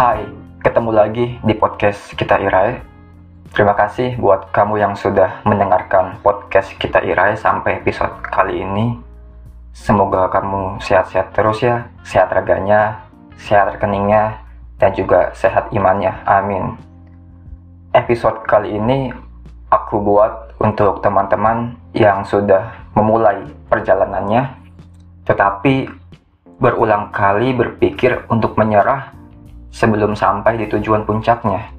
Hai, ketemu lagi di podcast Kita Irai. Terima kasih buat kamu yang sudah mendengarkan podcast Kita Irai sampai episode kali ini. Semoga kamu sehat-sehat terus ya, sehat raganya, sehat rekeningnya, dan juga sehat imannya. Amin. Episode kali ini aku buat untuk teman-teman yang sudah memulai perjalanannya, tetapi berulang kali berpikir untuk menyerah sebelum sampai di tujuan puncaknya.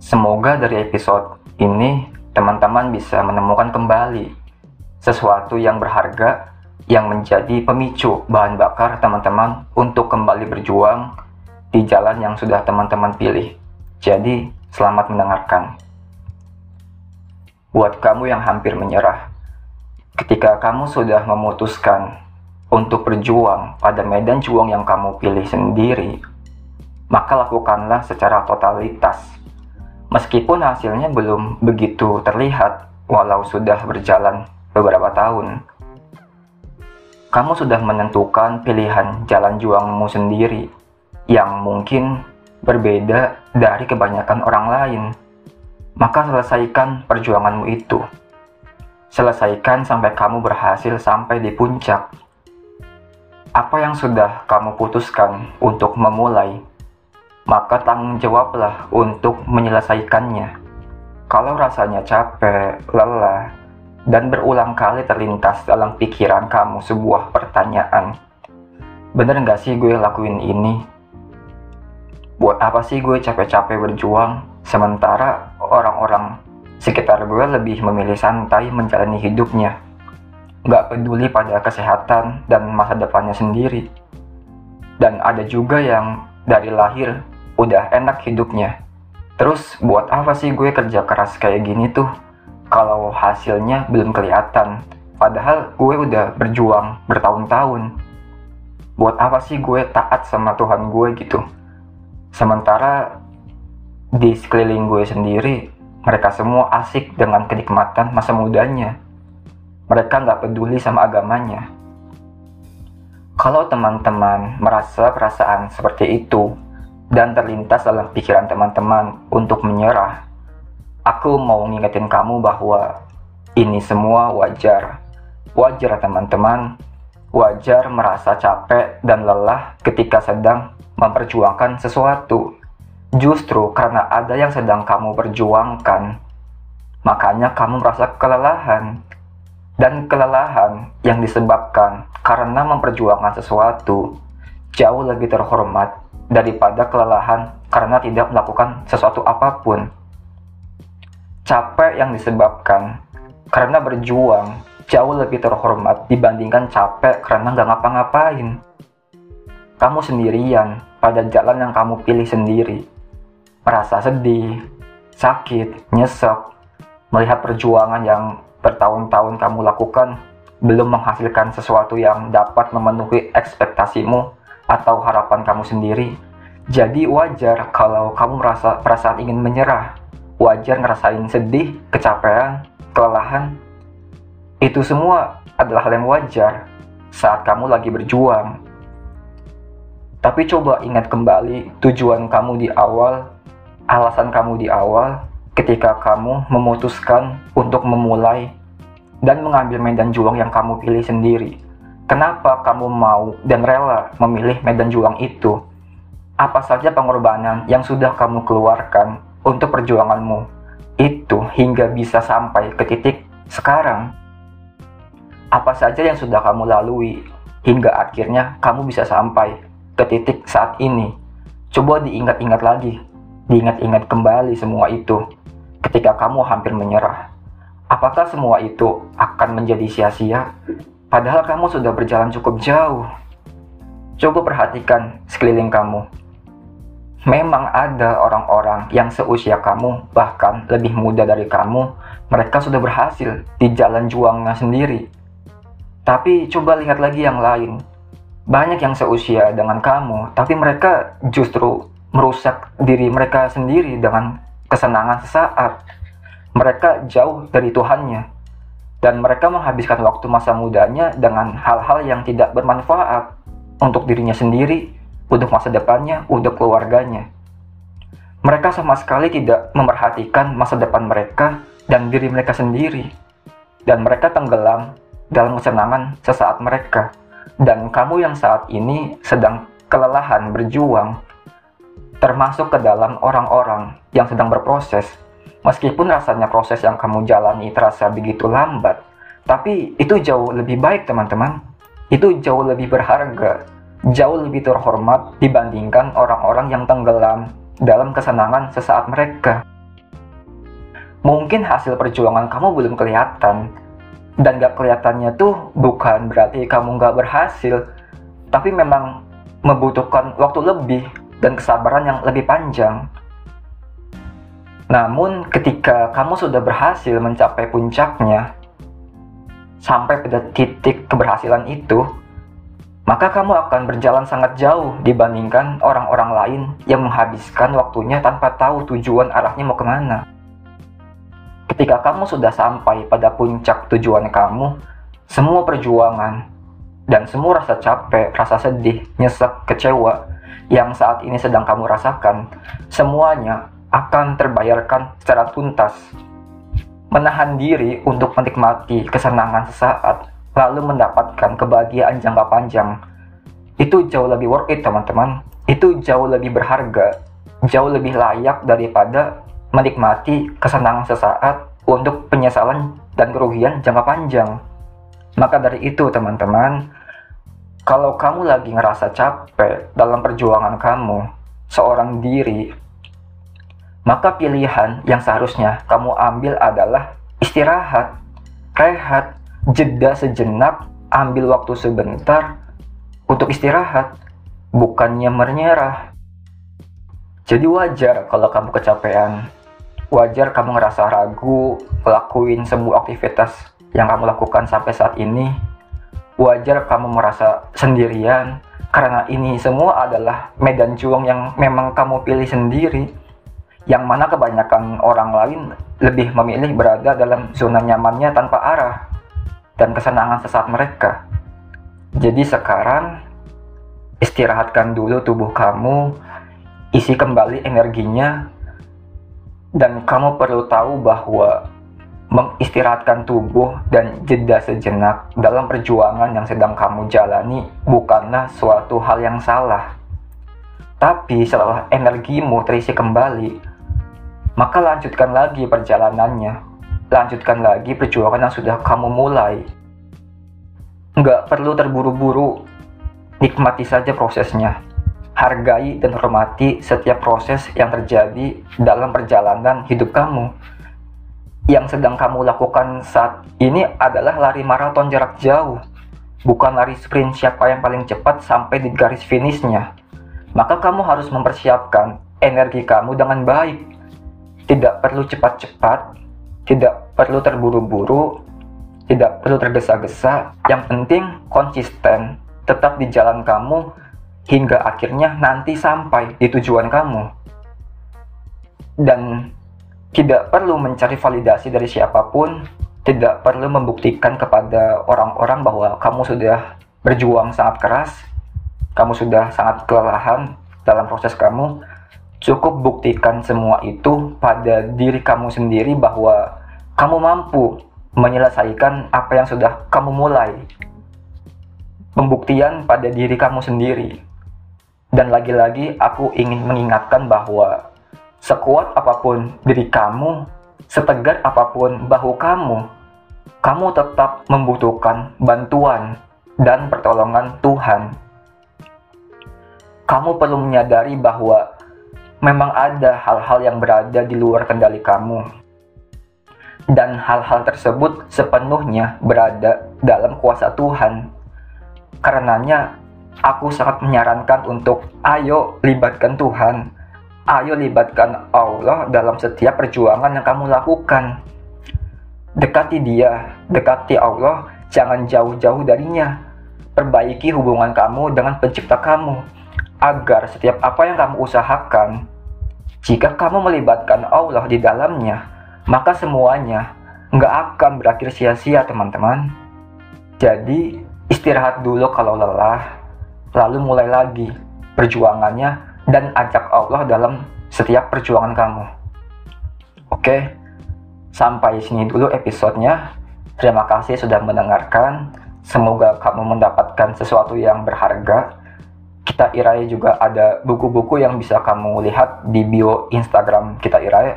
Semoga dari episode ini teman-teman bisa menemukan kembali sesuatu yang berharga yang menjadi pemicu bahan bakar teman-teman untuk kembali berjuang di jalan yang sudah teman-teman pilih. Jadi, selamat mendengarkan. Buat kamu yang hampir menyerah, ketika kamu sudah memutuskan untuk berjuang pada medan juang yang kamu pilih sendiri, maka lakukanlah secara totalitas. Meskipun hasilnya belum begitu terlihat, walau sudah berjalan beberapa tahun. Kamu sudah menentukan pilihan jalan juangmu sendiri, yang mungkin berbeda dari kebanyakan orang lain. Maka selesaikan perjuanganmu itu. Selesaikan sampai kamu berhasil sampai di puncak. Apa yang sudah kamu putuskan untuk memulai maka tanggung jawablah untuk menyelesaikannya. Kalau rasanya capek, lelah, dan berulang kali terlintas dalam pikiran kamu sebuah pertanyaan, bener nggak sih gue lakuin ini? Buat apa sih gue capek-capek berjuang, sementara orang-orang sekitar gue lebih memilih santai menjalani hidupnya, nggak peduli pada kesehatan dan masa depannya sendiri. Dan ada juga yang dari lahir udah enak hidupnya. Terus buat apa sih gue kerja keras kayak gini tuh kalau hasilnya belum kelihatan? Padahal gue udah berjuang bertahun-tahun. Buat apa sih gue taat sama Tuhan gue gitu? Sementara di sekeliling gue sendiri, mereka semua asik dengan kenikmatan masa mudanya. Mereka nggak peduli sama agamanya. Kalau teman-teman merasa perasaan seperti itu, dan terlintas dalam pikiran teman-teman untuk menyerah, aku mau ngingetin kamu bahwa ini semua wajar. Wajar teman-teman, wajar merasa capek dan lelah ketika sedang memperjuangkan sesuatu. Justru karena ada yang sedang kamu perjuangkan, makanya kamu merasa kelelahan. Dan kelelahan yang disebabkan karena memperjuangkan sesuatu jauh lebih terhormat daripada kelelahan karena tidak melakukan sesuatu apa pun. Capek yang disebabkan karena berjuang jauh lebih terhormat dibandingkan capek karena nggak ngapa-ngapain. Kamu sendirian pada jalan yang kamu pilih sendiri. Merasa sedih, sakit, nyesek, melihat perjuangan yang bertahun-tahun kamu lakukan belum menghasilkan sesuatu yang dapat memenuhi ekspektasimu atau harapan kamu sendiri. Jadi wajar kalau kamu merasa perasaan ingin menyerah. Wajar ngerasain sedih, kecapean, kelelahan. Itu semua adalah hal yang wajar saat kamu lagi berjuang. Tapi coba ingat kembali tujuan kamu di awal, alasan kamu di awal ketika kamu memutuskan untuk memulai dan mengambil medan juang yang kamu pilih sendiri. Kenapa kamu mau dan rela memilih medan juang itu? Apa saja pengorbanan yang sudah kamu keluarkan untuk perjuanganmu itu hingga bisa sampai ke titik sekarang? Apa saja yang sudah kamu lalui hingga akhirnya kamu bisa sampai ke titik saat ini? Coba diingat-ingat lagi, diingat-ingat kembali semua itu ketika kamu hampir menyerah. Apakah semua itu akan menjadi sia-sia Padahal kamu sudah berjalan cukup jauh. Coba perhatikan sekeliling kamu. Memang ada orang-orang yang seusia kamu, bahkan lebih muda dari kamu, mereka sudah berhasil di jalan juangnya sendiri. Tapi coba lihat lagi yang lain. Banyak yang seusia dengan kamu, tapi mereka justru merusak diri mereka sendiri dengan kesenangan sesaat. Mereka jauh dari Tuhannya dan mereka menghabiskan waktu masa mudanya dengan hal-hal yang tidak bermanfaat untuk dirinya sendiri untuk masa depannya, untuk keluarganya. Mereka sama sekali tidak memperhatikan masa depan mereka dan diri mereka sendiri. Dan mereka tenggelam dalam kesenangan sesaat mereka. Dan kamu yang saat ini sedang kelelahan berjuang, termasuk ke dalam orang-orang yang sedang berproses. Meskipun rasanya proses yang kamu jalani terasa begitu lambat, tapi itu jauh lebih baik teman-teman. Itu jauh lebih berharga, jauh lebih terhormat dibandingkan orang-orang yang tenggelam dalam kesenangan sesaat mereka. Mungkin hasil perjuangan kamu belum kelihatan, dan gak kelihatannya tuh bukan berarti kamu gak berhasil, tapi memang membutuhkan waktu lebih dan kesabaran yang lebih panjang. Namun, ketika kamu sudah berhasil mencapai puncaknya, sampai pada titik keberhasilan itu, maka kamu akan berjalan sangat jauh dibandingkan orang-orang lain yang menghabiskan waktunya tanpa tahu tujuan arahnya mau ke mana. Ketika kamu sudah sampai pada puncak tujuan kamu, semua perjuangan dan semua rasa capek, rasa sedih, nyesek, kecewa yang saat ini sedang kamu rasakan, semuanya akan terbayarkan secara tuntas. Menahan diri untuk menikmati kesenangan sesaat lalu mendapatkan kebahagiaan jangka panjang, itu jauh lebih worth it teman-teman. Itu jauh lebih berharga, jauh lebih layak daripada menikmati kesenangan sesaat untuk penyesalan dan kerugian jangka panjang. Maka dari itu teman-teman, kalau kamu lagi ngerasa capek dalam perjuangan kamu, seorang diri, maka pilihan yang seharusnya kamu ambil adalah istirahat, rehat, jeda sejenak, ambil waktu sebentar untuk istirahat, bukannya menyerah. Jadi wajar kalau kamu kecapean. Wajar kamu ngerasa ragu ngelakuin semua aktivitas yang kamu lakukan sampai saat ini. Wajar kamu merasa sendirian karena ini semua adalah medan juang yang memang kamu pilih sendiri. Yang mana kebanyakan orang lain lebih memilih berada dalam zona nyamannya tanpa arah dan kesenangan sesaat mereka. Jadi sekarang istirahatkan dulu tubuh kamu, isi kembali energinya, dan kamu perlu tahu bahwa mengistirahatkan tubuh dan jeda sejenak dalam perjuangan yang sedang kamu jalani bukanlah suatu hal yang salah. Tapi setelah energimu terisi kembali, maka lanjutkan lagi perjalanannya lanjutkan lagi perjuangan yang sudah kamu mulai. Nggak perlu terburu-buru, nikmati saja prosesnya. Hargai dan hormati setiap proses yang terjadi dalam perjalanan hidup kamu. Yang sedang kamu lakukan saat ini adalah lari maraton jarak jauh, bukan lari sprint siapa yang paling cepat sampai di garis finishnya. Maka kamu harus mempersiapkan energi kamu dengan baik. Tidak perlu cepat-cepat, tidak perlu terburu-buru, tidak perlu tergesa-gesa. Yang penting konsisten, tetap di jalan kamu hingga akhirnya nanti sampai di tujuan kamu. Dan tidak perlu mencari validasi dari siapa pun, tidak perlu membuktikan kepada orang-orang bahwa kamu sudah berjuang sangat keras, kamu sudah sangat kelelahan dalam proses kamu, Cukup buktikan semua itu pada diri kamu sendiri bahwa kamu mampu menyelesaikan apa yang sudah kamu mulai. Pembuktian pada diri kamu sendiri. Dan lagi-lagi aku ingin mengingatkan bahwa sekuat apa pun diri kamu, setegar apa pun bahu kamu, kamu tetap membutuhkan bantuan dan pertolongan Tuhan. Kamu perlu menyadari bahwa memang ada hal-hal yang berada di luar kendali kamu. Dan hal-hal tersebut sepenuhnya berada dalam kuasa Tuhan. Karenanya, aku sangat menyarankan untuk ayo libatkan Tuhan. Ayo libatkan Allah dalam setiap perjuangan yang kamu lakukan. Dekati dia, dekati Allah, jangan jauh-jauh darinya. Perbaiki hubungan kamu dengan pencipta kamu, agar setiap apa yang kamu usahakan jika kamu melibatkan Allah di dalamnya, maka semuanya nggak akan berakhir sia-sia teman-teman. Jadi istirahat dulu kalau lelah, lalu mulai lagi. perjuangannya dan ajak Allah dalam setiap perjuangan kamu. Oke, sampai sini dulu episodenya. Terima kasih sudah mendengarkan. Semoga kamu mendapatkan sesuatu yang berharga. Kita Irai juga ada buku-buku yang bisa kamu lihat di bio Instagram kita Irai.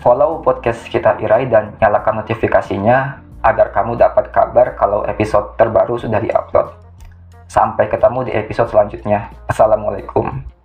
Follow podcast kita Irai dan nyalakan notifikasinya agar kamu dapat kabar kalau episode terbaru sudah diupload. Sampai ketemu di episode selanjutnya. Assalamualaikum.